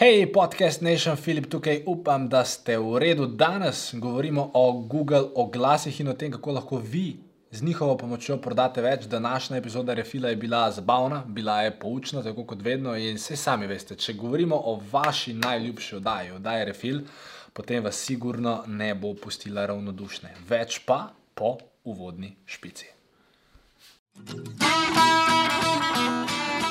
Hej, podcast Nation, Filip tukaj, upam, da ste v redu. Danes govorimo o Google oglasih in o tem, kako lahko vi z njihovo pomočjo prodate več. Današnja epizoda Refila je bila zabavna, bila je poučna, tako kot vedno. In vse sami veste, če govorimo o vaši najljubši oddaji, oddaji Refil, potem vas sigurno ne bo pustila ravnodušne. Več pa po uvodni špici.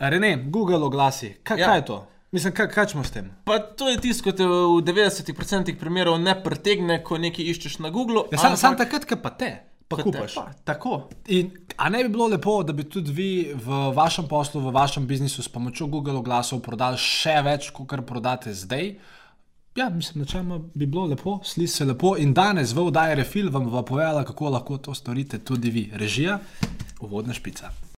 Rene, Google oglasi, kaj, Ja. kaj je to? Mislim, kaj, kaj smo s tem? Pa to je tisto, ko te v 90% primerov ne pretegne, ko nekaj iščeš na Googlu. Ja, sam, ampak sam takrat, ko pa te, pa kupaš. Pa, tako. In, a ne bi bilo lepo, da bi tudi vi v vašem poslu, v vašem biznisu s pomočjo Google oglasov prodali še več, kot prodate zdaj? Ja, mislim, načeloma bi bilo lepo, sliši se lepo. In danes v oddaji Refil vam bo povedala, kako lahko to storite tudi vi. Režija, uvodna špica.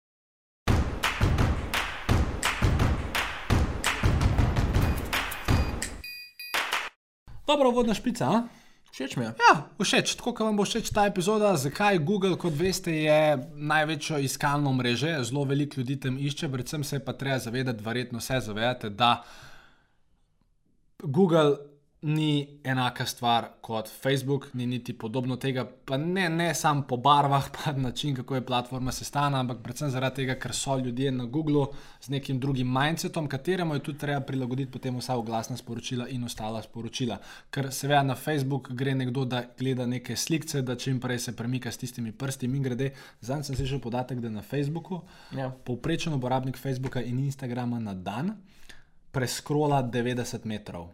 Dobro, uvodna špica. A? Všeč mi je. Ja, všeč, tako kot vam bo všeč ta epizoda. Zakaj Google, kot veste, je največje iskalno mreže, zelo veliko ljudi tam išče, predvsem se pa treba zavedati, verjetno se zavedate, da Google ni enaka stvar kot Facebook, ni niti podobno tega, pa ne, ne samo po barvah, pa način, kako je platforma sestavljena, ampak predvsem zaradi tega, ker so ljudje na Googlu z nekim drugim mindsetom, kateremu je tudi treba prilagoditi potem vsa oglasna sporočila in ostala sporočila. Ker seveda na Facebook gre nekdo, da gleda neke slike, da čim prej se premika s tistimi prsti. In grede, zdaj sem slišal podatek, da na Facebooku Ja. povprečen uporabnik Facebooka in Instagrama na dan preskrola 90 metrov.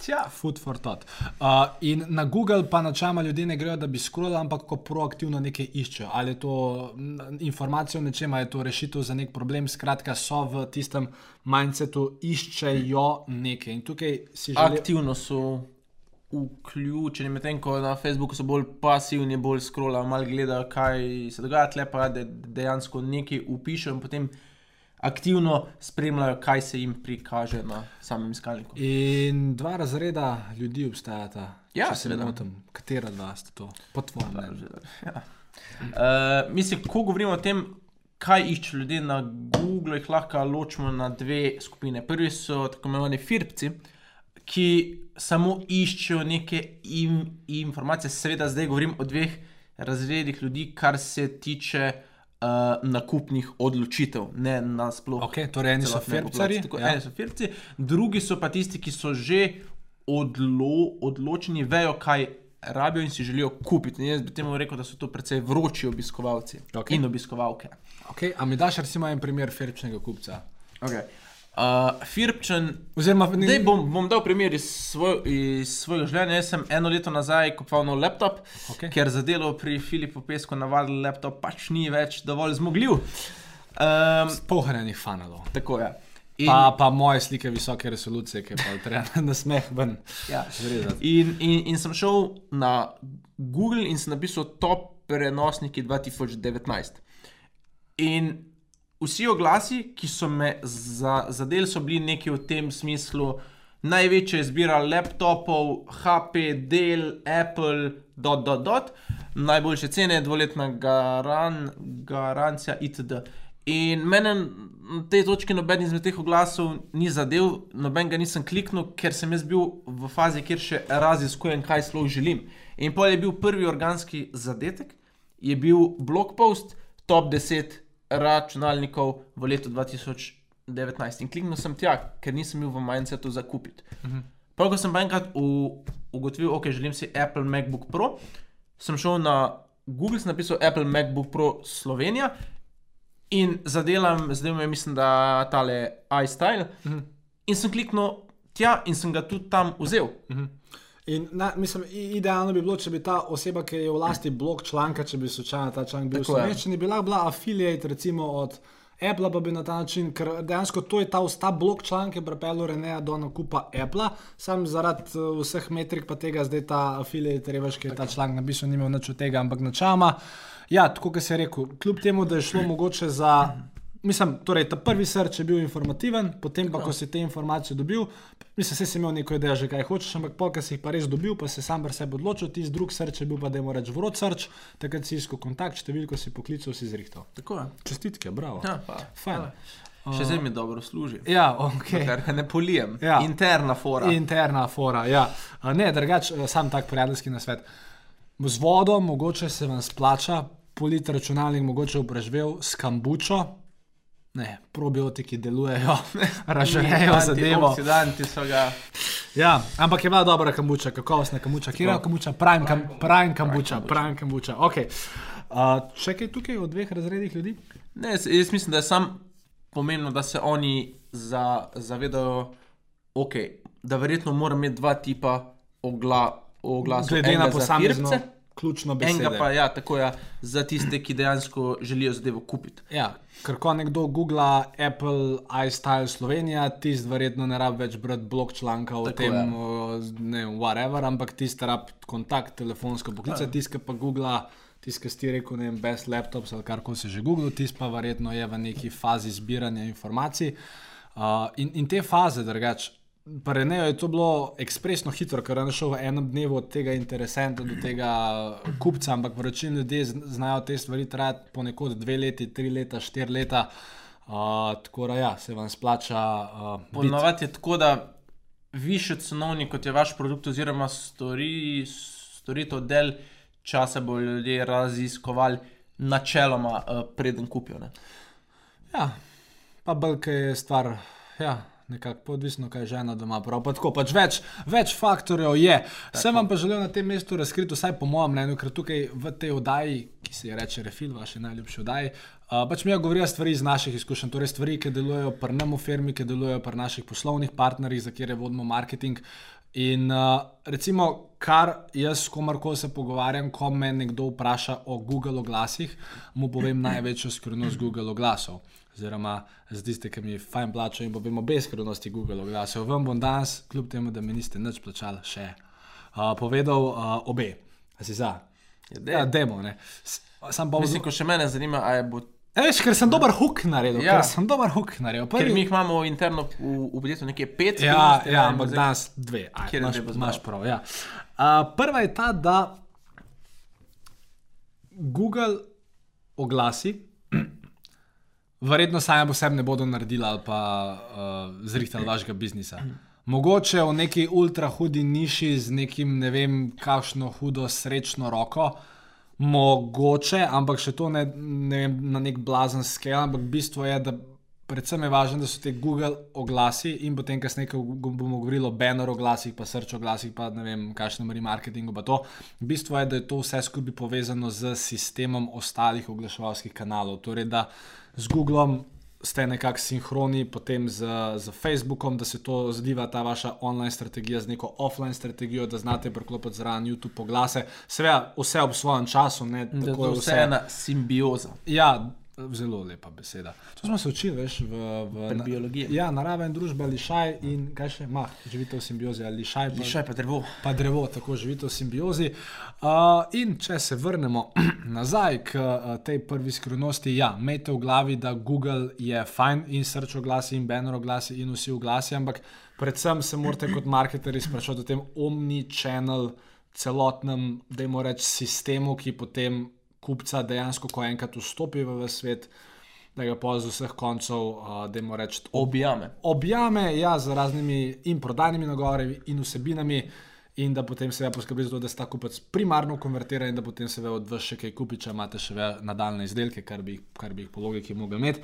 Tja, food for thought. Uh, in na Google pa načeloma ljudje ne grejo, da bi scrollali, ampak ko proaktivno nekaj iščejo. Ali je to informacija o nečem, ali je to rešitev za nek problem, skratka, so v tistem mindsetu, iščejo nekaj. In tukaj si želim. Aktivno so vključeni, medtem ko na Facebooku so bolj pasivni, bolj scrollajo, malo gledajo, kaj se dogaja, tle pa de, dejansko nekaj upišejo in potem aktivno spremljajo, kaj se jim prikaže na samem iskalniku. In dva razreda ljudi obstajata. Ja, če se ne motim, katera dva sta to, po tvojem mnenju? Ja. Uh, mislim, ko govorimo o tem, kaj iščejo ljudje na Googlu, jih lahko ločimo na dve skupine. Prvi so tako imenovani firpci, ki samo iščejo neke im, informacije. Seveda, zdaj govorim o dveh razredih ljudi, kar se tiče uh, nakupnih odločitev, ne na splošno. Okay, torej, eni so. Tako, ja. Eni so firpci, drugi so pa tisti, ki so že odlo, odločeni, vejo, kaj rabijo in si želijo kupiti. In jaz bi temu rekel, da so to precej vroči obiskovalci Okej. in obiskovalke. Okay, a mi daš recimo en primer firpčnega kupca? Okay. Uh, Firpčen, Oziroma, ne, Zdaj bom, bom dal primer iz, svoj, iz svojega življenja. Jaz sem eno leto nazaj kupoval nov laptop, Okej. ker za delo pri Filipu Pesku navaden laptop pač ni več dovolj zmogljiv. Um, pohranjenih fanalov. tako je. In, Pa, pa moje slike visoke resolucije, ki pa treba na smeh ven. ja. in, in, in sem šel na Google in sem napisal top prenosniki 2019. In vsi oglasi, ki so me za, zadeli, so bili neki v tem smislu. Največja izbira laptopov, HP, Dell, Apple, dot, dot, dot, najboljše cene, dvoletna garan, garancija, itd. In mene na tej točki noben izmed teh oglasov ni zadev, noben ga nisem kliknil, ker sem jaz bil v fazi, kjer še raziskujem, kaj sploh želim. In pol je bil prvi organski zadetek, je bil blog post top 10 računalnikov v letu 2019. In kliknil sem tja, ker nisem bil v mindsetu za kupiti. Prav, ko sem pa enkrat ugotovil, ok, želim si Apple MacBook Pro, sem šel na Google, sem napisal Apple MacBook Pro Slovenija in zadelam, zdaj mi je, mislim, da tale iStyle. In sem kliknil tja in sem ga tudi tam vzel. In na, mislim, idealno bi bilo, če bi ta oseba, ki je v lasti blog članka, če bi slučajno ta članek bil Tako je. slovenščini, bila, bila affiliate recimo od Apple pa bi na ta način, ker dejansko to je ta, ta blok članek, ki je pripeljal Reneja do nakupa Apple, sam zaradi uh, vseh metrik pa tega zdaj ta afiliate revež, ki je ta članek napisal, ni imel nič od tega, ampak načama. Ja, tako kot si rekel, kljub temu, da je šlo mogoče za. Mislim, torej, ta prvi srč je bil informativen, potem pa, ko si te informacije dobil, mislim, da si imel neko idejo, že kaj hočeš, ampak pol, ko si jih pa res dobil, pa si sam pri sebi odločil, tisti drug srč je bil pa, da je moraš reči vrot srč, takrat si iskal kontakt, številko si poklical, si zrihtal. Tako je. Čestitke, bravo. Ja, pa, Fajn. hvala. Še zdaj mi dobro služi. Ja, ok. Ker ne polijem. Ja. Interna fora. Interna fora, ja. A Ne, drugač, eh, sam tak prijateljski nasvet. Z vodo mogoče se vam splača, politi računalnik mogoče v preživel s kambučo. Ne, probiotiki delujejo, ražarejo zadevo. Oksidanti so ga. Ja, ampak je bila dobra kambuča, kakovostna kambuča. Kje je kambuča? Prime, kam, prime kambuča, prime kambuča. Okay. Uh, še kaj tukaj o dveh razredih ljudi? Ne, jaz, jaz mislim, da je sam pomembno, da se oni za, zavedajo, okay, da verjetno mora imeti dva tipa ogla, oglasov. Glede na firce, ključno besedo. Enega pa ja, tako ja, za tiste, ki dejansko želijo zadevo kupiti. Ja, ker ko nekdo googla Apple iStyle Slovenija, tisti verjetno ne rabi več brati blog članka o Tako tem, o, ne vem, whatever, ampak tisti rabi kontakt, telefonsko poklica, Ja. tisti ki pa googla. Tisti, ki si rekel, ne vem, best laptops ali kar koli si že googlil, tisti pa verjetno je v neki fazi zbiranja informacij. Uh, in, in te faze, drugače, pri Reneju je to bilo ekspresno hitro, ker je on šel v enem dnevu od tega interesenta do tega kupca, ampak večina ljudi znajo te stvari trajati ponekod dve leti, tri leta, štiri leta. Uh, tako da ja, se vam splača. Uh, Ponovadi je tako, da više cenovni kot je vaš produkt, oziroma stori, storitev del časa bo ljudje raziskovali, načeloma, uh, preden kupijo. Ne? Ja, pa belka je stvar, ja, nekako pa odvisno, kaj žena doma prav. Pa tako, pač več, več faktorjev je. Sem vam pa želel na tem mestu razkriti, vsaj po mojem mnenju, ker tukaj v tej oddaji, ki se je reče Refil, vaši najljubši oddaji. Uh, pač mi govorijo stvari iz naših izkušenj, torej stvari, ki delujejo pri nam v firmi, ki delujejo pri naših poslovnih partnerjih, za kjer vodimo marketing. In uh, recimo, kar jaz s komarkoli se pogovarjam, ko me nekdo vpraša o Google oglasih, mu povem največjo skrivnost Google oglasov. Oziroma, za tiste, ki mi fajn plačajo in povem obe skrivnosti Google oglasov. Vam bom danes, kljub temu, da mi niste nič plačali, še uh, povedal uh, obe. A si za? Ja, demo, ne. S- Sam pa Mislim, ko še mene zanima, ali bo. Veš, ker sem dober hook naredil. Ja. Ker sem dober hook naredil. Ker Prvi- mi jih imamo interno v, v podjetju nekje pet. Ja, ja ampak zdaj- danes dve. Aj, Kjer imaš, imaš prav. Ja. Uh, prva je ta, da Google oglasi, verjetno sami po sebi ne bodo naredili ali pa uh, zrihtali vašega biznisa. Mogoče v neki ultra hudi niši z nekim, ne vem, kakšno hudo srečno roko, mogoče, ampak še to ne, ne vem, na nek blazen skel, ampak bistvo je, da predvsem je važno, da so te Google oglasi in potem kasneje, ko go- bomo govorili o banner oglasih, pa srč oglasih, pa ne vem, kakšnem remarketingu, pa to. Bistvo je, da je to vse skupaj povezano z sistemom ostalih oglaševalskih kanalov. Torej, da z Googlom ste nekako sinhroni, potem z, z Facebookom, da se to zdiva ta vaša online strategija z neko offline strategijo, da znate priklopiti zraven YouTube oglase. Seveda, vse ob svojem času, ne Da tako to je vse ena simbioza. Ja, zelo lepa beseda. To smo se učili, veš, v, v Pri na- biologiji. Ja, narava in družba, lišaj in kaj še, mah, živite v simbiozi ali lišaj. Pa, Lišaj pa drevo. pa drevo, tako živite v simbiozi. Uh, in če se vrnemo nazaj k uh, tej prvi skrivnosti, ja, imejte v glavi, da Google je fajn in srč oglasi in banner oglasi in vsi oglasi, ampak predvsem se morate kot marketerji sprašovati o tem omni-channel celotnem, da jim reč, sistemu, ki potem kupca dejansko, ko enkrat vstopi v svet, da ga pa z vseh koncev, uh, da jim reč, Objame. objame ja, z raznimi in prodajnimi nagovori in vsebinami, in da potem se poskrbi za to, da se ta kupec primarno konvertira in da potem se ve od vas še kaj kupi, če imate še nadaljne izdelke, kar bi, kar bi jih po logiki mogli imeti.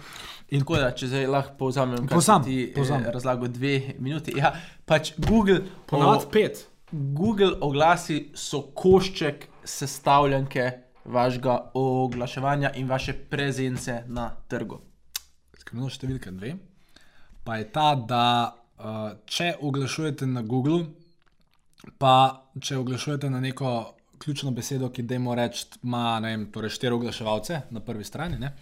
In Tako da, če zdaj lahko povzamem, kaj Povzam, si ti povzam. eh, razlagal dve minuti. Ja, pač Google, ponovadi pet. Google oglasi so košček sestavljanke vašega oglaševanja in vaše prezence na trgu. Skrivnost številka dve pa je ta, da uh, če oglašujete na Google, pa če oglašujete na neko ključno besedo, ki dajmo reči, ima vem, torej štiri oglaševalce na prvi strani. Ne?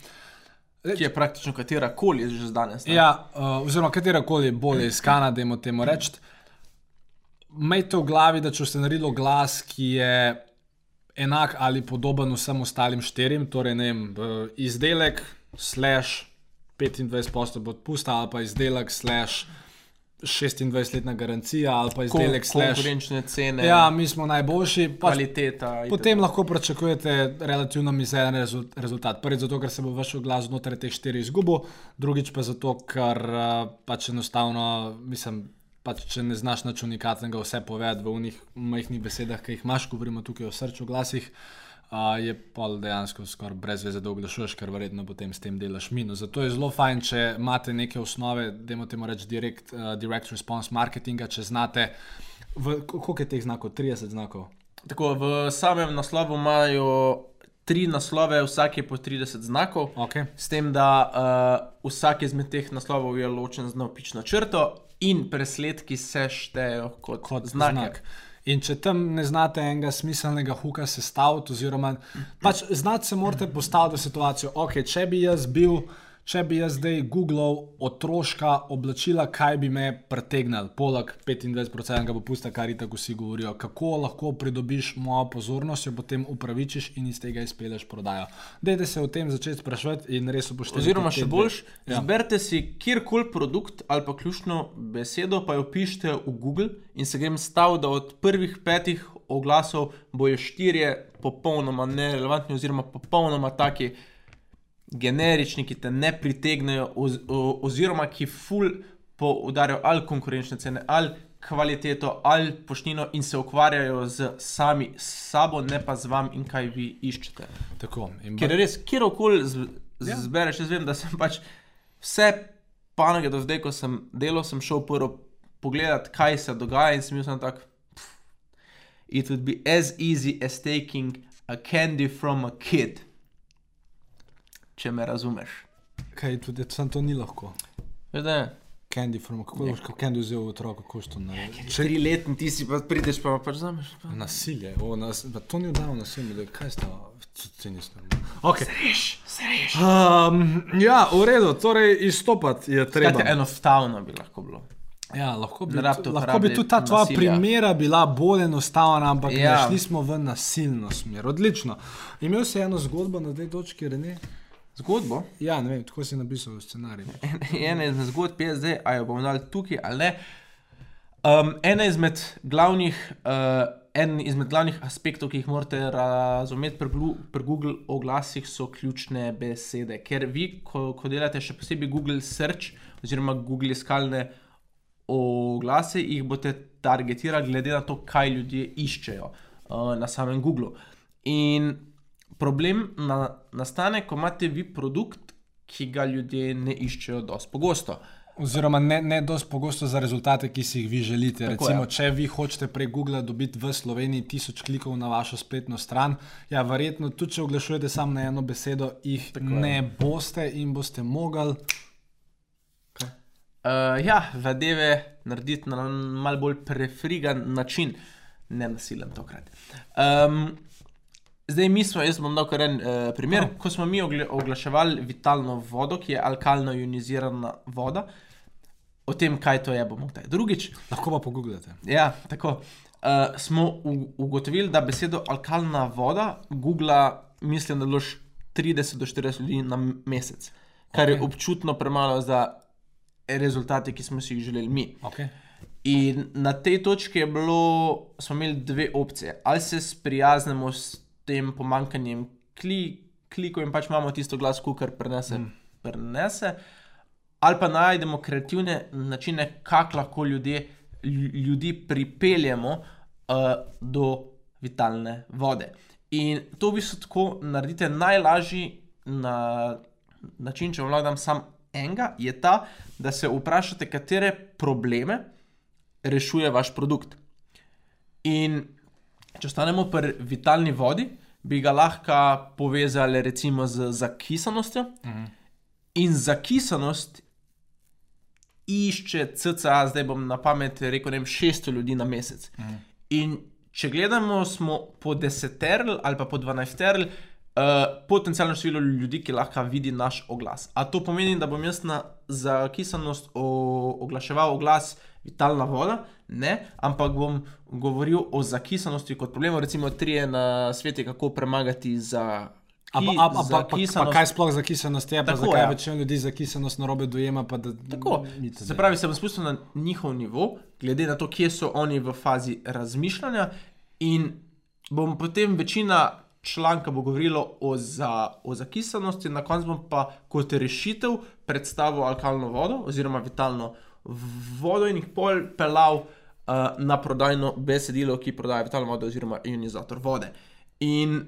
ki je praktično katera koli že danes. ne. Ja, uh, oziroma katera koli bolje iskana, da jim temu reči. Imejte v glavi, da če ste naredili glas, ki je enak ali podoben vsem ostalim štirim, torej ne vem, eh, izdelek, slash 25% bo odpusta, ali pa izdelek, slash 26-letna garancija, ali pa Kon- izdelek, slash. konkurenčne cene, Ja, mi smo najboljši. Pač kvaliteta. Potem lahko pričakujete relativno mizeren rezul- rezultat. Prvič zato, ker se bo vaš glas znotraj teh štirih izgubil, drugič pa zato, ker uh, pač enostavno, mislim, pač če ne znaš nič unikatnega vse povedati v unih majhnih besedah, ki jih imaš, govorimo tukaj o srču glasih. Uh, je pa dejansko skoraj brez veze, da oglašuješ, ker verjetno potem s tem delaš minus. Zato je zelo fajn, če imate neke osnove, da imate reči direct, uh, direct response marketinga, če znate, v, koliko je teh znakov, 30 znakov. Tako, v samem naslovu imajo tri naslove, vsak je po 30 znakov. Okay. S tem, da uh, vsak izmed teh naslovov je ločen z navpično črto in presledki se štejejo kot, kot znake. znak. In če tam ne znate enega smiselnega huka sestaviti, oziroma pač znati se morate postaviti v situacijo, ok, če bi jaz bil. Če bi jaz zdaj googlal otroška oblačila, kaj bi me pritegnili, poleg 25% popusta, kar je tako vsi govorijo, kako lahko pridobiš mojo pozornost, jo potem upravičiš in iz tega izpeleš prodajo. Dajte se o tem začeti sprašovati in res upoštevati. Oziroma, še boljš, ja. zberite si kjerkoli produkt ali pa ključno besedo, pa jo pišite v Google in se grem stav, da od prvih petih oglasov bojo štirje popolnoma nerelevantni, oziroma popolnoma taki generični, ki te ne pritegnejo, oz, oziroma ki ful poudarjajo ali konkurenčne cene, ali kvaliteto, ali poštnino in se ukvarjajo z sami sabo, ne pa z vami in kaj vi iščete. Tako. In Ker res, kjerkoli z- Ja. zbereš, jaz vem, da sem pač vse panoge do zdaj, ko sem delal, sem šel prvo pogledat, kaj se dogaja in sem bil sem tak. "Pff, It would be as easy as taking a candy from a kid. Če me razumeš. kaj tudi sam to ni lahko. Da je? Candy from, kako boš kot Candy vzel otroka, kako to naredi? Tri letni ti si pa prideš, pa pač zameš. Pa. Nasilje, o, nas, pa to ni oddaljeno nasilje, da kaj to normalno. Okay. Sreš, sreš. Um, ja, v redu, torej izstopati je treba. Skratka, enostavno bi lahko bilo. Ja, lahko bi, Ne rabite lahko bi tudi ta tvoja nasilja. primera bila bolj enostavna, ampak ja. Ja. šli smo v nasilno smer. Odlično. Imel si eno zgodbo na tej točki, Rene? Zgodbo. Ja, ne vem, tako si napisal v scenariju. ena izmed zgodb je zdaj, ali jo bomo dali tukaj ali ne. Um, ena izmed glavnih, uh, en izmed glavnih aspektov, ki jih morate razumeti pri, Glu- pri Google oglasih, so ključne besede. Ker vi, ko, ko delate še posebej Google Search oziroma Google iskalne oglase, jih boste targetirali glede na to, kaj ljudje iščejo uh, na samem Googlu. In problem na, nastane, ko imate vi produkt, ki ga ljudje ne iščejo dosti pogosto. Oziroma, ne, ne dosti pogosto za rezultate, ki si jih vi želite. Tako Recimo, je. če vi hočete prek Google dobiti v Sloveniji tisoč klikov na vašo spletno stran, ja, verjetno tudi če oglašujete samo na eno besedo, jih Tako Tako je. ne boste in boste mogli. Uh, ja, zadeve narediti na mal bolj prefrigan način, ne nasilen tokrat. Um, zdaj, mi smo, jaz bom dal kar en uh, primer. Prav. Ko smo mi ogla- oglaševali vitalno vodo, ki je alkalno-ionizirana voda, o tem, kaj to je, bomo kdaj drugič. Lahko pa pogooglate. Ja, tako. Uh, smo ugotovili, da besedo alkalna voda Google, mislim, da loš 30 do 40 ljudi na mesec, kar okay. je občutno premalo za rezultate, ki smo si jih želeli mi. Okay. In na tej točki je bilo, smo imeli dve opcije. Ali se sprijaznemo s tem pomankanjem kli, klikov in pač imamo tisto glas, kar prenese, mm. prenese, ali pa najdemo kreativne načine, kako lahko ljudje, lju- ljudi pripeljemo uh, do vitalne vode. In to v bistvu tako naredite najlažji na način, če vam lahko dam sam enega, je ta, da se vprašate, katere probleme rešuje vaš produkt. In če ostanemo pri vitalni vodi, bi ga lahko povezali recimo z zakisanostjo. Mhm. In zakisanost išče CCA, zdaj bom na pamet rekel, ne vem, 600 ljudi na mesec. Mhm. In če gledamo, smo po deseterl ali pa po dvanajsterl potencialno število ljudi, ki lahko vidi naš oglas. A to pomeni, da bom jaz na zakisanost oglaševal oglas vitalna voda? Ne, ampak bom govoril o zakisanosti kot problemu, recimo trije na svetu, kako premagati za. A, ki- pa, a, a, pa, pa, pa zakisanost. kaj sploh zakisanost je, pa Tako, zakaj ja. večina ljudi zakisanost narobe dojema? Pa da, Tako, se pravi, se bom spustil na njihov nivo, glede na to, kje so oni v fazi razmišljanja, in bom potem večina članka bo govorilo o, za, o zakisanosti, na koncu bom pa kot rešitev predstavil alkalno vodo oziroma vitalno vodo in jih pol pelal uh, na prodajno besedilo, ki prodaja vitalno vodo oziroma ionizator vode. In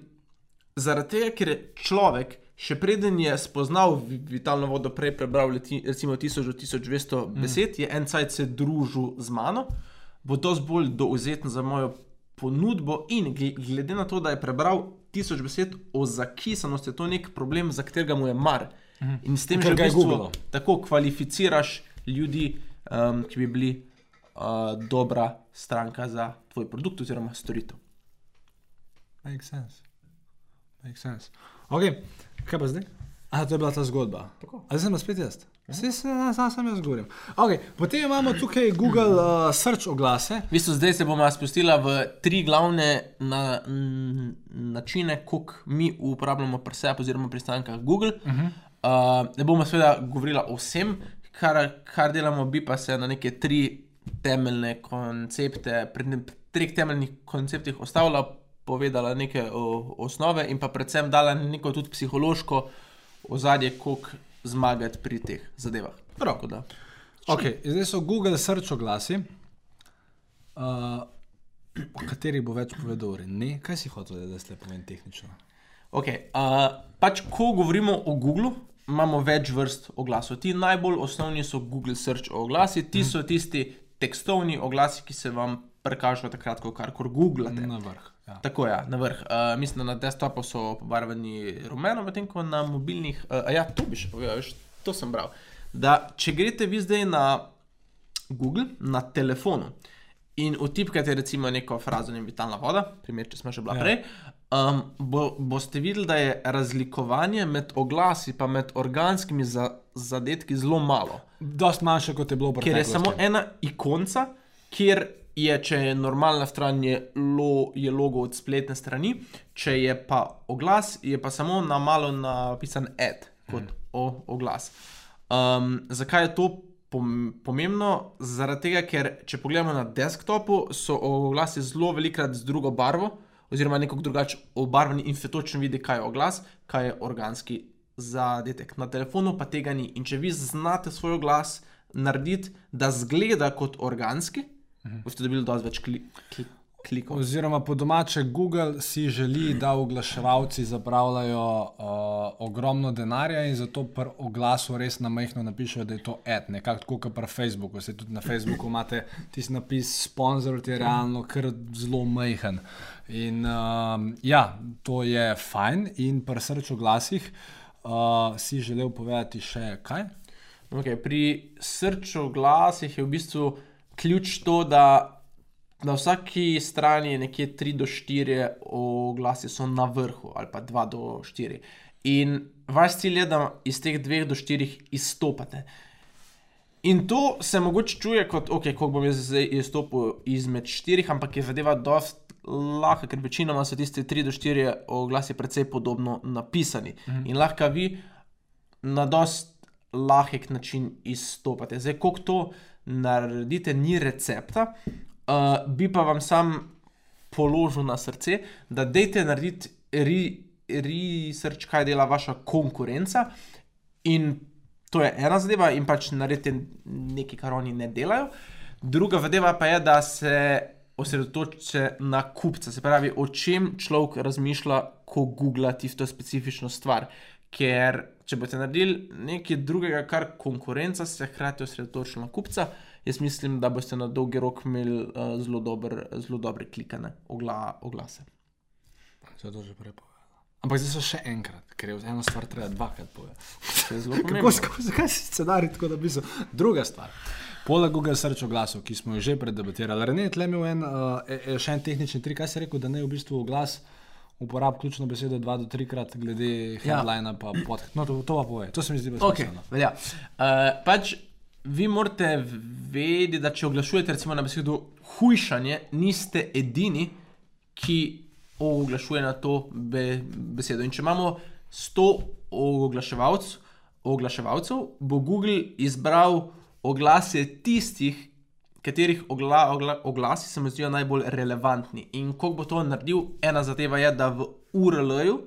Zaradi tega, ker je človek, še preden je spoznal vi- vitalno vodo, prej prebral leti, recimo 1000 do 1200 mm. besed, je en cajt se družil z mano, bo dosti bolj douzeten za mojo ponudbo. In gle- glede na to, da je prebral 1000 besed o zakisanosti, je to nek problem, za katerega mu je mar. Mm. In s tem Ker že v ga je bistvu googlal. tako kvalificiraš ljudi, um, ki bi bili uh, dobra stranka za tvoj produkt oziroma storitev. Makes sense. Makes sense. Ok, kaj pa zdaj? A, to je bila ta zgodba. Tako. Ali sem pa spet jaz? Vse se sam, sam jaz govorim. Okay, potem imamo tukaj Google uh, search oglase. V bistvu zdaj se bomo spustili v tri glavne na, n, načine, kako mi uporabljamo pri sebi, oziroma pri strankah Google. Uh -huh. uh, ne bomo seveda govorili o vsem, kar, kar delamo, bi pa se na neke tri temeljne koncepte, pri treh temeljnih konceptih ostavila, povedala neke o, osnove in pa predvsem dala neko tudi psihološko ozadje, kako zmagati pri teh zadevah. Prav, da. Okay, zdaj so Google search oglasi, uh, o katerih bo več povedal Rene. Kaj si hotel, da zdaj povem tehnično? Okay, uh, pač, ko govorimo o Googlu, imamo več vrst oglasov. Ti najbolj osnovni so Google Search oglasi, ti so tisti tekstovni oglasi, ki se vam prikažejo takrat, ko karkoli googlate. Na vrh. Ja. Tako je, ja, na vrh. Uh, mislim, da na desktopu so pobarvani rumeno, medtem ko na mobilnih. Uh, ja, to bi še povedal, veš, to sem bral. Da, če greste vi zdaj na Google, na telefonu in utipkate recimo neko frazo, ne vitalna voda, primer, če smo že bila Ja. prej, um, bo, boste videli, da je razlikovanje med oglasi in med organskimi za, zadetki zelo malo. Dost manjše, kot je bilo v Ker je samo ena ikonca, kjer je, če je normalna stran, je, lo, je logo od spletne strani, če je pa oglas, je pa samo na malo napisan ad kot Mhm. o, oglas. Um, zakaj je to pom pomembno? Zaradi tega, ker če pogledamo na desktopu, so oglasi zelo velikrat z drugo barvo, oziroma nekako drugače obarvani in se točno vidi, kaj je oglas, kaj je organski zadetek. Na telefonu pa tega ni. In če vi znate svoj glas narediti, da zgleda kot organski, mhm. boste dobili dosti več kli kli klikov. Oziroma, po domače, Google si želi, da oglaševalci zapravljajo uh, ogromno denarja in zato pri oglasu res na majhno napišejo, da je to ad, nekako tako kot pri Facebooku. Se tudi na Facebooku imate tisti napis sponsor, ki je realno kar zelo majhen. In um, ja, to je fajn. In pri srču oglasih uh, si želel povedati še kaj? Okay, pri srču glasih je v bistvu ključ to, da na vsaki strani je nekje 3 do 4 oglasi so na vrhu, ali pa 2 do 4. In vaš cilj je, da iz teh 2 do 4 izstopate. In to se mogoče čuje kot, ok, kako bom jaz zdaj izstopil izmed štirih, ampak je zadeva dost lahka, ker večinoma so tiste 3 do 4 oglasi precej podobno napisani. Mhm. In lahko vi na dost lahek način izstopate. Zdaj, kako to naredite, ni recepta, uh, bi pa vam sam položil na srce, da dejte narediti re, research, kaj dela vaša konkurenca. In to je ena zadeva, in pač naredite nekaj, kar oni ne delajo. Druga zadeva pa je, da se osredotočite na kupca, se pravi, o čem človek razmišlja, ko googla tisto specifično stvar. Ker če boste naredili nekaj drugega, kar konkurenca, se hkrati osredotočili na kupca, jaz mislim, da boste na dolgi rok imeli uh, zelo, dober, zelo dobre klikane ogla, oglase. Se je to že prej povedal. Ampak zdaj so še enkrat, ker je eno stvar treba dvakrat povedati. Je Kako, zakaj si scenarij tako napisal? Druga stvar. Poleg Google Search oglasov, ki smo jo že predebatirali, Rene je tle imel en, uh, je, je še en tehnični trik, kaj se je rekel, da ne v bistvu oglas uporab ključno besedo dva do trikrat, glede Ja. headlina, pa podcast. No, to, to pa poje. To se mi zdi bolj Ok, smiselno. velja. Uh, pač vi morate vedeti, da če oglašujete recimo na besedo hujšanje, niste edini, ki oglašuje na to be, besedo. In če imamo 100 oglaševalcev, oglaševalcev, bo Google izbral oglase tistih, katerih ogla, ogla, oglasi se mi zdijo najbolj relevantni. In kako bo to naredil, ena zadeva je, da v URL-ju,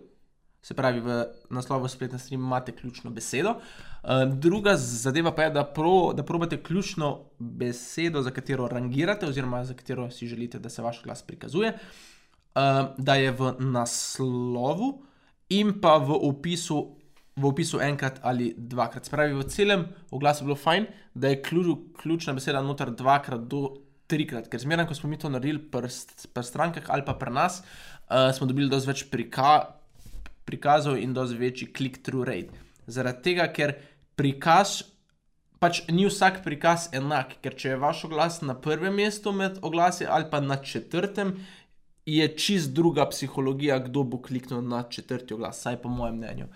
se pravi v naslovu spletne strani, imate ključno besedo. Uh, druga zadeva pa je, da, pro, da probate ključno besedo, za katero rangirate, oziroma za katero si želite, da se vaš glas prikazuje, uh, da je v naslovu in pa v opisu. V opisu enkrat ali dvakrat. Spravi, v celem oglasu je bilo fajn, da je ključ, ključna beseda noter dvakrat do trikrat, ker zmeraj, ko smo mi to naredili pri pri strankah ali pa pri nas, uh, smo dobili dosti več prika, prikazov in dosti večji click-through rate. Zaradi tega, ker prikaz, pač ni vsak prikaz enak, ker če je vaš oglas na prvem mestu med oglasi ali pa na četrtem, je čist druga psihologija, kdo bo kliknil na četrti oglas, saj po mojem mnenju.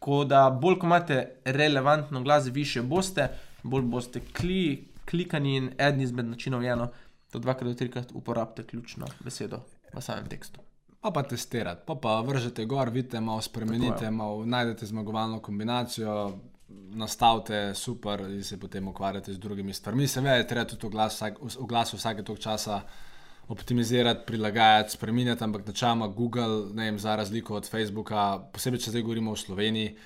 Tako da bolj, ko imate relevanten glas, više boste, bolj boste kli, klikani in eden izmed načinov je eno, da dvakrat do trikrat uporabite ključno besedo v samem tekstu. Pa pa testirati, pa pa vržete gor, vidite, malo spremenite, malo najdete zmagovalno kombinacijo, nastavite super in se potem ukvarjate z drugimi stvarmi. Seveda je treba tudi oglas, vsak, oglas vsake tog časa optimizirati, prilagajati, spremenjati, ampak načeloma Google, ne vem, za razliko od Facebooka, posebej če zdaj govorimo o Sloveniji.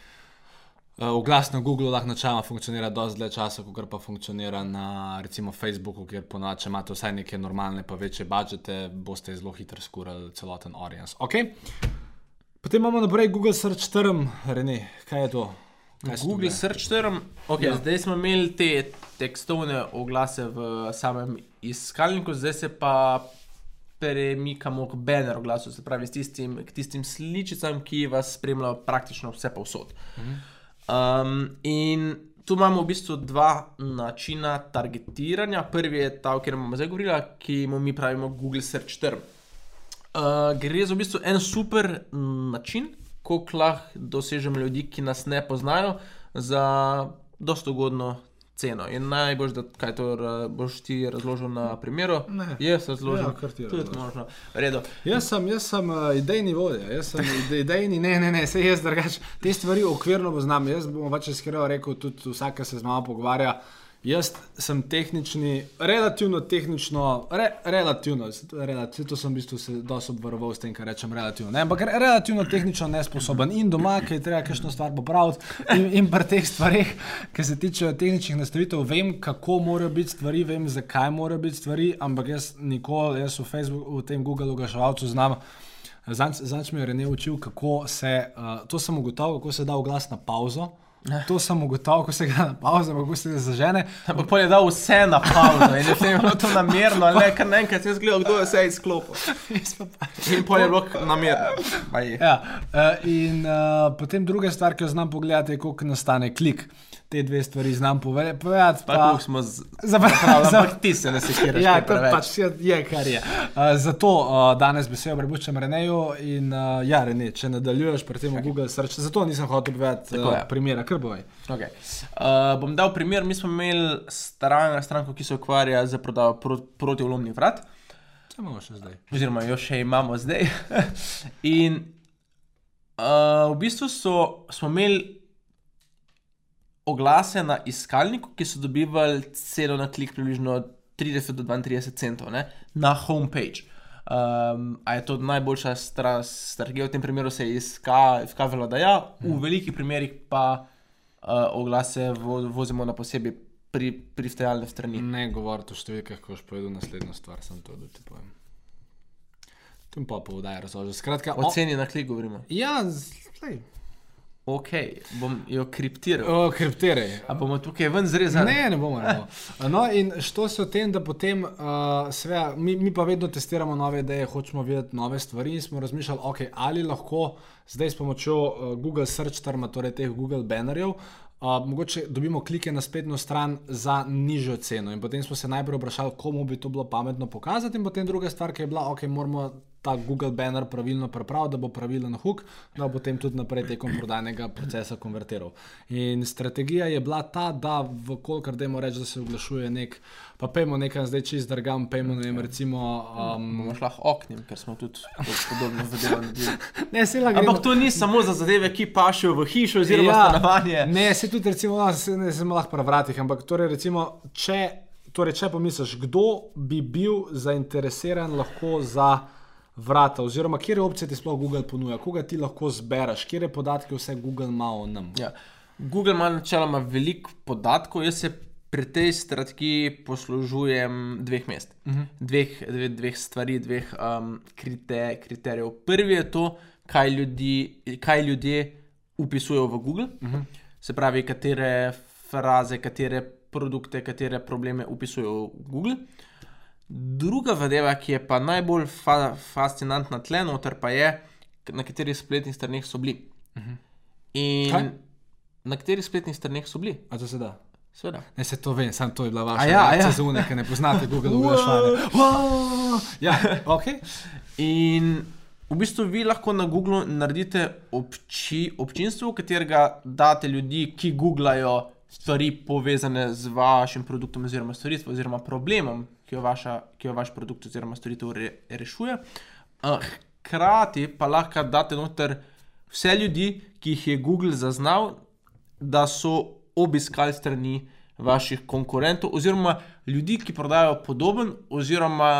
eh, Oglas na Googlu lahko načeloma funkcionira dosti dlje časa, kot pa funkcionira na recimo Facebooku, kjer ponovadi, če imate vsaj neke normalne, pa večje budžete, boste zelo hitro skurali celoten audience. Okay. Potem imamo naprej Google Search Term, Rene, kaj je to? Google? Search Term, okay, Ja. zdaj smo imeli te tekstovne oglase v samem iskalniku, zdaj se pa premikamo k banner oglasu, se pravi s tistim, k tistim sličicam, ki vas spremljajo praktično vse povsod. Um, in tu imamo v bistvu dva načina targetiranja. Prvi je ta, o katerem bomo zdaj govorili, ki mu mi pravimo Google Search Term. Uh, gre za v bistvu en super mm, način, kako lahko dosežemo ljudi, ki nas ne poznajo, za dosto ugodno ceno. In najbolj, da kaj to ra- boš ti razložil na primeru. Ne. Jaz razložim, Ja, kar ti tudi razloži. možno. V Redu. Jaz sem, jaz sem uh, idejni vodja, jaz sem ide, idejni, ne, ne, ne, se jaz drugače. Te stvari okvirno poznam, jaz bom pač iskreno rekel, tudi vsak, ki se z mano pogovarja. Jaz sem tehnični, relativno tehnično, re, relativno, relativno, to sem v bistvu se dosti obvaroval s tem, kar rečem relativno. Ne, ampak re- relativno tehnično nesposoben in doma, ki je treba kakšno stvar popraviti, in, in pri teh stvareh, ki se tiče tehničnih nastavitev, vem, kako morajo biti stvari, vem, zakaj morajo biti stvari, ampak jaz nikoli, jaz v Facebooku, v tem Google oglaševalcu znam. Zanj mi je Rene učil, kako se, uh, to sem ugotovil, kako se da oglas na pauzo. To sem ugotovil, kako se ga na pauzo, kako se ga zažene. Ampak pol je dal vse na pauzo in je vse bilo to namerno, ali ne, kar naenkrat jaz gledal, kdo je vse izklopil. In pol je bilo namerno. Ja, uh, in uh, potem druga stvar, ki jo znam pogledati, je, koliko nastane klik. Te dve stvari znam pove- povedati. Pa, pa smo z... Zapravljam, ampak ti se ne sekiraš. Ja, to pač je, je, kar je. Uh, zato uh, danes besedo prepuščam Reneju in uh, ja, Rene, če nadaljuješ pri tem okay. Google Search, zato nisem hotel povedati uh, primera, kar boj. Okay. Uh, bom dal primer. Mi smo imeli stran, stranko, ki se ukvarja z prodajo pro, protivlomnih vrat, imamo še zdaj. oziroma jo še imamo zdaj. In uh, v bistvu so, smo imeli oglase na iskalniku, ki so dobivali ceno na klik približno 30 do 32 centov ne, na homepage. Um, a je to najboljša stra- strategija? V tem primeru se je izka, izkazalo, da ja, v velikih primerih pa uh, oglase vo, vozimo na posebej pri, priftajalne strani. Ne govoriti o številkah, ko boš povedal naslednjo stvar, sem to, da ti povem. Tu pa povdaj razložil. Skratka, O ceni na klik govorimo. Ja, zdaj. Ok, bom jo kriptiral. O, kripterij. A bomo tukaj ven zrezali? Ne, ne bomo. Ne bomo. No, in što se o tem, da potem, uh, seveda, mi, mi pa vedno testiramo nove ideje, hočemo videti nove stvari in smo razmišljali, okay, ali lahko zdaj s pomočjo uh, Google Search terma, torej teh Google bannerjev, uh, mogoče dobimo klike na spletno stran za nižjo ceno. In potem smo se najprej vprašali, komu bi to bilo pametno pokazati, in potem druga stvar, ki je bila, ok, moramo ta Google banner pravilno pripravil, da bo pravilen hook, da bo potem tudi naprej tekom prodajnega procesa konvertiral. In strategija je bila ta, da v kolikor dajmo reči, da se oglašuje nek, pa pejmo nekaj zdaj čist drgam, pejmo ne vem, recimo. Um, Bomo šla oknem, ker smo tudi podobno zadevo naredili. ne, se lahko. Ampak to ni samo za zadeve, ki pašejo v hišo oziroma Ja. stanovanje. Ne, se tudi, recimo, no, se, ne, se lahko pri vratih, ampak torej, recimo, če, torej, če pomisliš, kdo bi bil zainteresiran lahko za vrata, oziroma kje opcije ti sploh Google ponuja, koga ti lahko zbereš, kje podatke vse Google ima o nam. Ja. Google ima načeloma veliko podatkov, jaz se pri tej strategiji poslužujem dveh mest, uh -huh. dveh, dve, dveh stvari, dveh um, krite, kriterijev. Prvi je to, kaj, ljudi, kaj ljudje upisujejo v Google, uh -huh. se pravi, katere fraze, katere produkte, katere probleme upisujejo v Google. Druga zadeva, ki je pa najbolj fa fascinantna tle noter, pa je, na katerih spletnih straneh so bili. Uh -huh. In Kaj? na katerih spletnih straneh so bili, A to se da? seveda. Ne, se to vem, sam to je bila vaša ja, ja. une, ki ne poznate Google oglaševanja. Wow! Ja, ok. In v bistvu vi lahko na Googlu naredite obči, občinstvo, v katerega date ljudi, ki googlajo stvari povezane z vašim produktom oziroma storitvijo oziroma problemom, ki jo, vaša, ki jo vaš produkt oziroma storitev re, rešuje. Uh, Hkrati pa lahko date noter vse ljudi, ki jih je Google zaznal, da so obiskali strani vaših konkurentov, oziroma ljudi, ki prodajajo podoben oziroma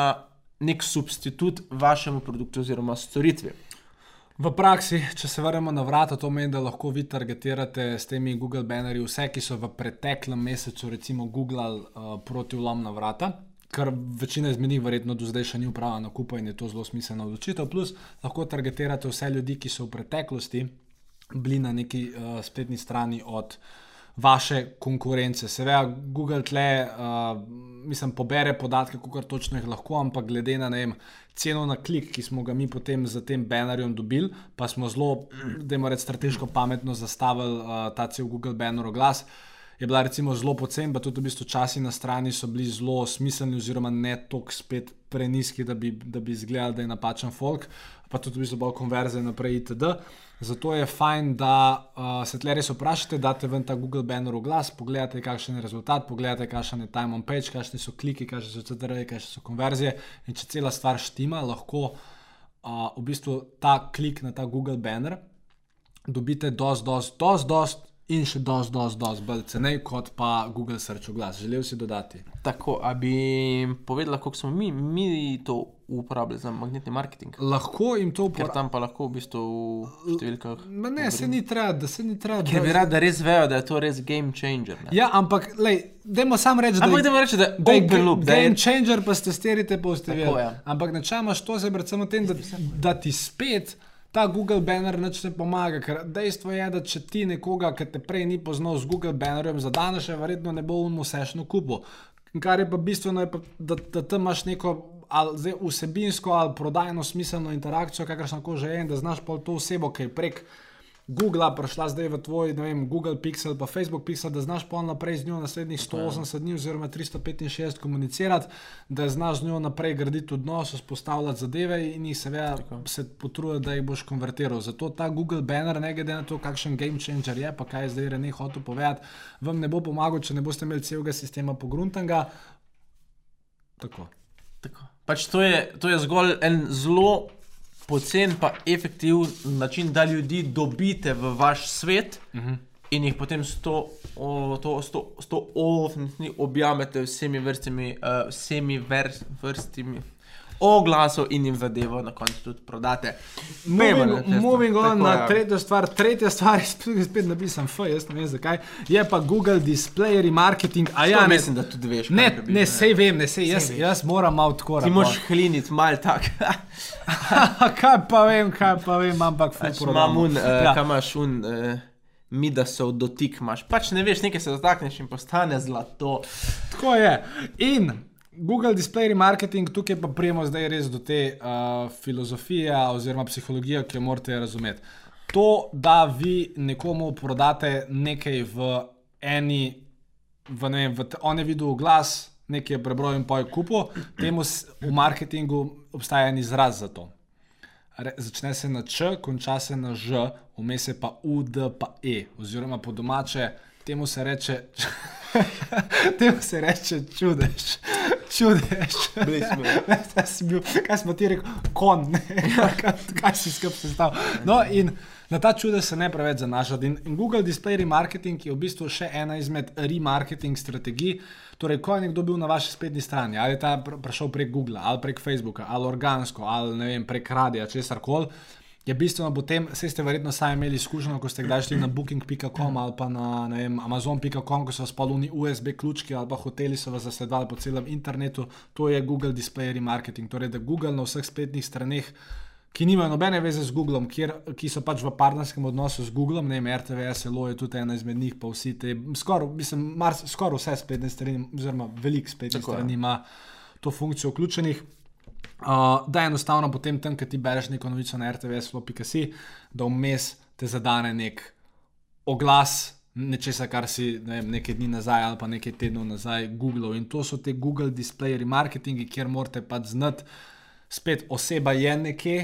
nek substitut vašemu produktu oziroma storitvi. V praksi, če se vrnemo na vrata, to pomeni, da lahko vi targetirate s temi Google bannerji vse, ki so v preteklem mesecu, recimo, googlali uh, proti vlom na vrata. Kar večina izmed njih verjetno do zdaj še ni upravila nakupa in je to zelo smiselna odločitev. Plus lahko targetirate vse ljudi, ki so v preteklosti bili na neki uh, spletni strani od vaše konkurence. Seveda, Google tle, uh, mislim, pobere podatke, kot točno jih lahko, ampak glede na ne vem, ceno na klik, ki smo ga mi potem z tem bannerjem dobili, pa smo zelo, da imamo reči, strateško pametno zastavili uh, ta cel Google banner oglas. Je bila recimo zelo pocen, pa tudi v bistvu časi na strani so bili zelo smiselni, oziroma ne toliko spet preniski, da bi, da bi izgledali, da je napačen folk, pa tudi v bistvu bolj konverzije naprej itd. Zato je fajn, da uh, se tle res vprašate, date ven ta Google banner v glas, pogledate, kakšen je rezultat, pogledate, kakšen je time on page, kakšni so kliki, kakšne so CTR-je, kakšne so konverzije. In če cela stvar štima, lahko uh, v bistvu ta klik na ta Google banner dobite dost, dost, dost, dost in še dost, dost, dost bolj cenej kot pa Google Search oglas. Želel si dodati. Tako, a bi povedala, kako smo mi, mi to uporabljali za magnetni marketing. Lahko jim to Ker uporabite. tam pa lahko v bistvu v številkah. Ma Ne, se ni treba, da se ni treba. Ker bi rad, da res vejo, da je to res game changer. Ne? Ja, ampak, lej, dajmo sam reči, da Ampak da reči, da Da je open ga- loop, da game je changer, pa ste sterite, pa ste vedeli. ja. Ampak načeloma to se predvsem v tem, da, da ti spet ta Google banner nič ne pomaga. Dejstvo je, da če ti nekoga, ki te prej ni poznal z Google bannerjem, zadanaš, je verjetno ne bo unmo sešno kupo. Kar je pa bistveno, je pa, da, da tam imaš neko ali zdaj vsebinsko ali prodajno smiselno interakcijo, kakršna koli že je, in da znaš pa to osebo, ki je prek Google prišla zdaj v tvoj ne vem, Google Pixel, pa Facebook Pixel, da znaš pol naprej z njo naslednjih 180 dni oziroma 365 komunicirati, da znaš z njo naprej graditi odnos, vzpostavljati zadeve in jih seveda se potruditi, da jih boš konvertiral. Zato ta Google banner, ne glede na to, kakšen game changer je, pa kaj je zdaj Rene hotel povedati, vam ne bo pomagal, če ne boste imeli celega sistema pogruntanga. Tako. Tako. Pač to, je, to je zgolj en zelo pocen, pa efektiven način, da ljudi dobite v vaš svet uh -huh. in jih potem s to, o, to, s to, s to ofni objamete vsemi vrstami, uh, vsemi ver, vrstami oglasov in jim zadevo na koncu tudi prodate. Pejmo Moving, cesto. moving on Tako, na ja. tretjo stvar. Tretja stvar je spet, spet napisan F, jaz ne vem zakaj. Je pa Google Display Remarketing. A ja, To ne, mislim, da tudi veš. ne, ne, je. sej vem, ne, sej, jaz, veš. jaz moram malo tako Ti moš hliniti mal tak. kaj pa vem, kaj pa vem, ampak Pač imam un, uh, Ja. ja. kam imaš un, uh, mi da so dotik imaš. Pač ne veš, nekaj se dotakneš in postane zlato. Tako je. In Google Display Remarketing, tukaj pa prijemo zdaj res do te uh, filozofije oziroma psihologije, ki jo morate razumeti. To, da vi nekomu prodate nekaj v eni, v ne vem, v te, on je videl glas, nekaj je prebral in pa je kupil, temu v marketingu obstaja en izraz za to. re, začne se na č, konča se na ž, vmes je pa u, d, pa e, oziroma po domače, temu se reče, temu se reče čudež. Si bil, kaj smo ti rekli, kon, ne? kaj, kaj si skrb sestavil. No, in na ta čudež se ne preveč zanašati. In, in Google Display Remarketing je v bistvu še ena izmed remarketing strategij. Torej, ko je nekdo bil na vaši spletni strani, ali je ta pr- prišel prek Google, ali prek Facebooka, ali organsko, ali ne vem, prek radia, česar koli. Je bistveno potem, vse ste verjetno sami imeli izkušnjo, ko ste kdaj šli na booking.com ali pa na amazon.com, ko so vas spolni USB ključki ali pa hoteli so vas zasledovali po celem internetu. To je Google Display Remarketing. Torej, da Google na vseh spletnih straneh, ki nimajo nobene veze z Googlom, kjer, ki so pač v partnerskem odnosu z Googlom, ne vem, RTV, SLO je tudi ena izmed njih, pa vsi te, skoraj, mislim, mars, skoraj vse spletne strani, oziroma veliko spletnih strani ima to funkcijo vključenih. Uh, da enostavno potem tam, ko ti bereš neko novico na RTV.si, da vmes te zadane nek oglas nečesa, kar si ne vem, nekaj dni nazaj ali pa nekaj tednov nazaj Google. In to so te Google Display Remarketingi, kjer morate pač znati, spet oseba je nekje,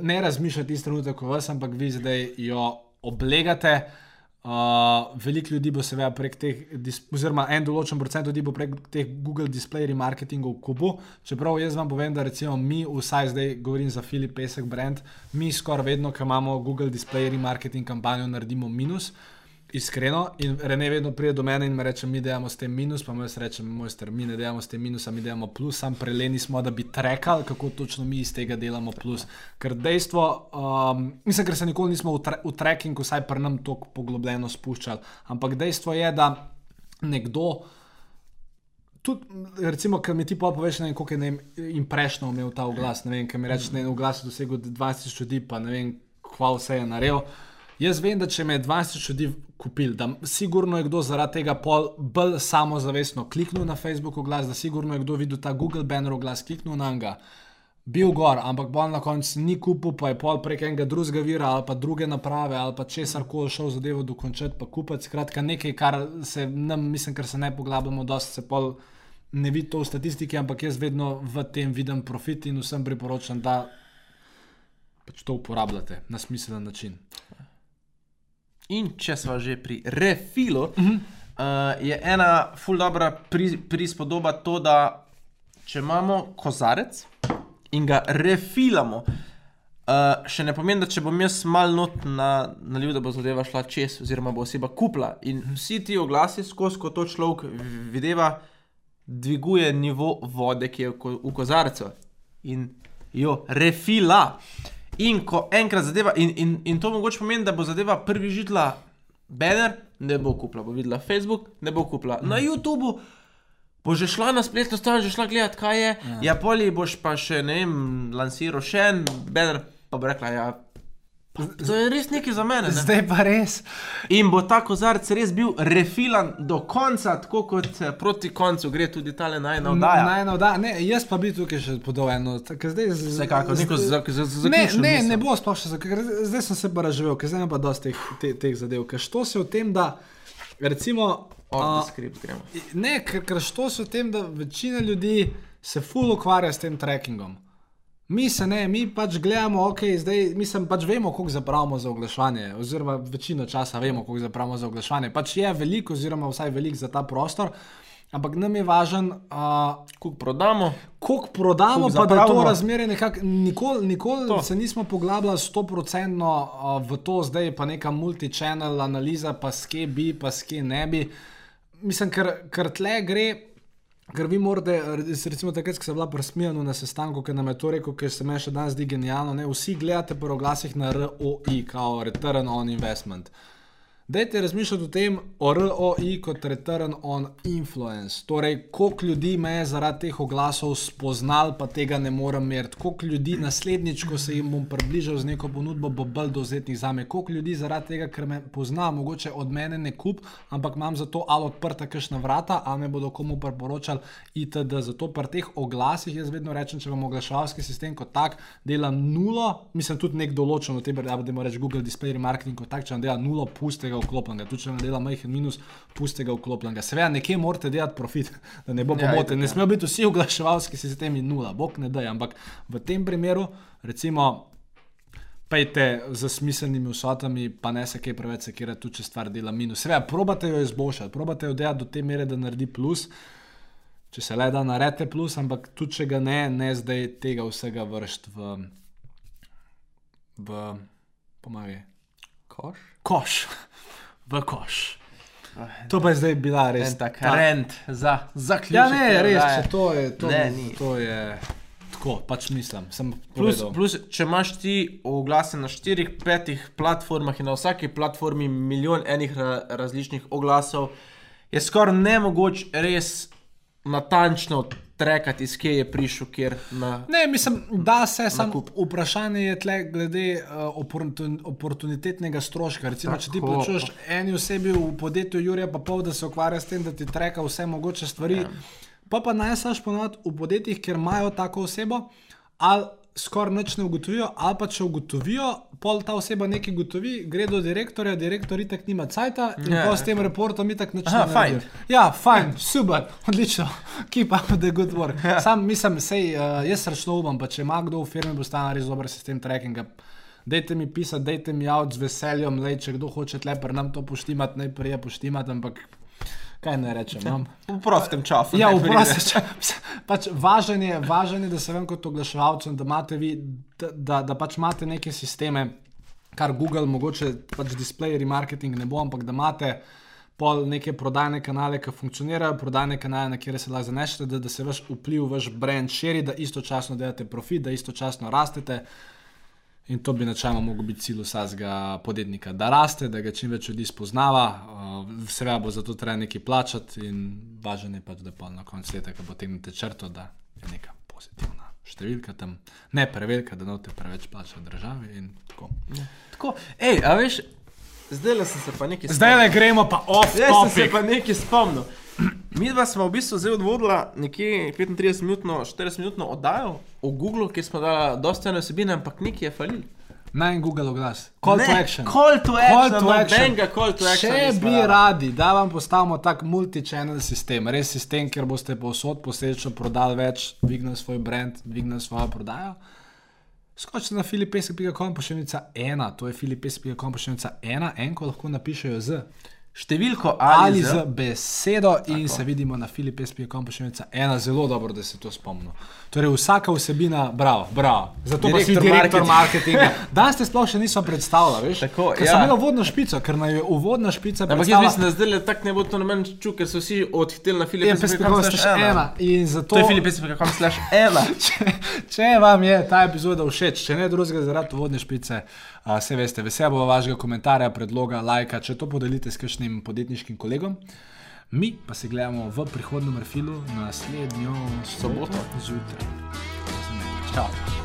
ne razmišljati tisti trenutek, ko vas, ampak vi zdaj jo oblegate. Uh, veliko ljudi bo seveda prek teh, oziroma en določen procent ljudi bo prek teh Google Display Remarketingov kupu. Čeprav jaz vam povem, da recimo mi, vsaj zdaj govorim za Filip Pesek brand, mi skoraj vedno, ko imamo Google Display Remarketing kampanjo, naredimo minus. Iskreno, in Rene vedno pride do mene in mi reče, mi delamo s tem minus, pa jaz rečem, mojster, mi ne delamo s tem minusa, mi delamo plus, sam preleni smo, da bi trekali, kako točno mi iz tega delamo plus. Ker dejstvo, um, mislim, ker se nikoli nismo v, tre v tracking, vsaj pri nam tako poglobljeno spuščali, ampak dejstvo je, da nekdo. Tudi, recimo, ker mi ti pa poveš, ne vem, koliko je ne vem, imprešno imel ta oglas. Ne vem, ker mi rečeš, da je oglas dosegel 20 ljudi, pa ne vem, kva vse je naredil. Jaz vem, da če me je 20 ljudi kupil, da sigurno je kdo zaradi tega pol bolj samozavestno kliknil na Facebook oglas, da sigurno je kdo videl ta Google banner oglas, kliknil na njega, bil gor, ampak bolj na koncu ni kupil, pa je pol prek enega drugega vira ali pa druge naprave ali pa česar koli šel zadevo dokončati, pa kupiti. Skratka, nekaj, kar se nam, mislim, ker se ne poglabljamo, dosti se pol ne vidi to v statistiki, ampak jaz vedno v tem vidim profit in vsem priporočam, da pač to uporabljate na smiselen način. In če smo že pri refilu, uh -huh. uh, je ena ful dobra pri, prispodoba to, da če imamo kozarec in ga refilamo, uh, še ne pomeni, da če bom jaz mal not na, nalil, da bo zadeva šla čez, oziroma bo oseba kupla. In vsi ti oglasi skozi, ko to človek videva, dviguje nivo vode, ki je v, ko, v kozarcu in jo refila. In ko enkrat zadeva, in, in, in to mogoče pomeni, da bo zadeva prvi žitla banner, ne bo kupila, bo videla Facebook, ne bo kupila. Na YouTubu bo že šla na spletno stran, že šla gledati, kaj je. Ja, ja poli boš pa še, ne vem, lansiral še en banner, pa bo rekla, ja. Pa, to je res nekaj za mene. Ne? Zdaj pa res. In bo ta kozarc res bil refilan do konca, tako kot eh, proti koncu gre tudi ta najna oddaja. Naj, no, da, ne, jaz pa bi tukaj še podal eno. Vsekakor, neko za- za- za- Ne, ne, misel. ne bo sploh še ker Zdaj sem se pa razživel, ker zdaj pa dosti teh, te, teh zadev. Ker što se o tem, da recimo. Gremo. Ne, ker, ker što se o tem, da večina ljudi se ful ukvarja s tem trackingom. Mi se ne, mi pač gledamo, ok, zdaj mi sem pač vemo, koliko zapravimo za oglaševanje, oziroma večino časa vemo, koliko zapravimo za oglaševanje. Pač je veliko, oziroma vsaj veliko za ta prostor, ampak nam je važen, uh, Kuk prodamo, koliko prodamo, Koliko pa da to zapravimo. razmerje nekako. Nikoli, nikoli To. se nismo poglabljali 100% uh, v to, zdaj je pa neka multi-channel analiza, pa skje bi, pa skje ne bi. Mislim, ker, ker tle gre. Ker vi morate, recimo takrat, ko sem bila presmijana na sestanku, ki nam je to rekel, ker se meni še danes zdi genialno, ne? vsi gledate po oglasih na ROI, kao Return on Investment. Dajte razmišljati o tem, o ROI kot Return on Influence. Torej, koliko ljudi me je zaradi teh oglasov spoznal, pa tega ne morem meriti. Koliko ljudi naslednjič, ko se jim bom približal z neko ponudbo, bo bolj dovzetnih za me. Koliko ljudi zaradi tega, ker me pozna, mogoče od mene ne kup, ampak imam za to ali odprta kakšna vrata, ali me bodo komu priporočali itd. Zato pri teh oglasih jaz vedno rečem, če vam oglaševalski sistem kot tak dela nulo, mislim tudi nek določen od tebe, da bomo reči Google Display Remarketing kot tak, če vam dela nulo, pustega vklopljenega, tudi če vam dela majhen minus, pustega vklopljenega. Seveda nekje morate delati profit, da ne bo Ja, pomote. itak, Ne ja. smejo biti vsi oglaševalski sistemi nula, bog ne da, ampak v tem primeru, recimo, pejte z smiselnimi vsotami, pa ne se kaj preveč sekirati, tudi če stvar dela minus. Seveda, probate jo izboljšati, probate jo delati do te mere, da naredi plus. Če se le da naredite plus, ampak tudi če ga ne, ne zdaj tega vsega vršiti v, v pomagaj. Koš? Koš, v koš. To pa je zdaj bila res tak ta- rent za zaključek. Ja, ne, res, če to je. To, Ne, ni. to je tako, pač mislim. Plus, povedal. plus, če imaš ti oglase na štirih, petih platformah in na vsaki platformi milijon enih ra različnih oglasov, je skoraj nemogoč res natančno trekati, iz kje je prišel, kjer na. Ne, mislim, da se samo Nakup. vprašanje je tle glede uh, oportun, oportunitetnega stroška. Recimo, če ti Tako. plačuješ eni osebi v podjetju Jurija, pa pol, da se ukvarja s tem, da ti treka vse mogoče stvari, ja. pa pa naj saš ponovadi v podjetjih, kjer imajo tako osebo, ali skoraj nič ne ugotovijo, ali pa če ugotovijo, pol ta oseba nekaj ugotovi, gre do direktorja, direktor itak nima cajta in Ja. ja. pa s tem reportom itak nič Aha, ne fajn. naredijo. Ja, fajn, super, odlično, keep up the good work. Ja. Sam mislim, sej, uh, jaz račno upam, pa če ima kdo v firmi, bo stal res dober sistem trackinga. Dajte mi pisati, dajte mi avt z veseljem, lej, če kdo hoče leper nam to poštimati, najprej je poštimati, ampak kaj ne rečem. No? V prostem času. Ja, ne, vprosti. Pač važen, je, važen je, da se vem kot oglaševalcem, da imate, vi, da, da, da pač imate neke sisteme, kar Google, mogoče pač display remarketing ne bo, ampak da imate pol neke prodajne kanale, ki funkcionirajo, prodajne kanale, na kjer se lahko zanešete, da, da se vaš vpliv, vaš brand širi, da istočasno delate profit, da istočasno rastete. In to bi načeloma mogel biti cilj vsakega podjetnika, da raste, da ga čim več ljudi spoznava, uh, seveda bo za to treba nekaj plačati in važno je pač, da pa na koncu leta, ko potegnete črto, da je neka pozitivna številka tam, ne prevelika, da ne boste preveč plačali državi in tako. Tako, hej, a veš, zdaj le sem se pa nekaj Zdaj le gremo pa off Jaz sem se pa nekaj spomnil. Mi dva smo v bistvu zdaj odvodila nekje 35-minutno, 40-minutno oddajo o Googlu, kjer smo dali dosta ene osebine, ampak nekaj je falil. Naj en Google oglas. Call Ne, to action. Call to action. Call to action. Call to action. Če bi dali. radi, da vam postavimo tak multi-channel sistem, res sistem, kjer boste povsod posledično prodali več, dvignili svoj brand, dvignili svojo prodajo. Skočite na filipesek.com pošiljnica ena, to je filipesek.com pošiljnica ena, enko lahko napišejo z Številko ali, ali, z z. besedo in se vidimo na filipesek.com pošiljnica ena, zelo dobro, da se to spomnimo. Torej vsaka vsebina, bravo, bravo. Zato pa si Direktor marketinga. Danes te sploh še nismo predstavljali, veš? Tako, Ker ja. sem imel uvodno špico, ker naj je uvodna špica Ampak jaz mislim, da zdaj le tako ne bo to noben čuk, ker so vsi odhiteli na Je Filipe. pespekovska slash ena. In zato, To je Filipe.com slash ena. če, če vam je ta epizoda všeč, če ne drugega zaradi uvodne špice, se veste, vesel bo vašega komentarja, predloga, lajka, če to podelite s kakšnim podjetniškim kolegom. Mi pa se gledamo v prihodnem refilu naslednjo soboto zjutraj. Čau.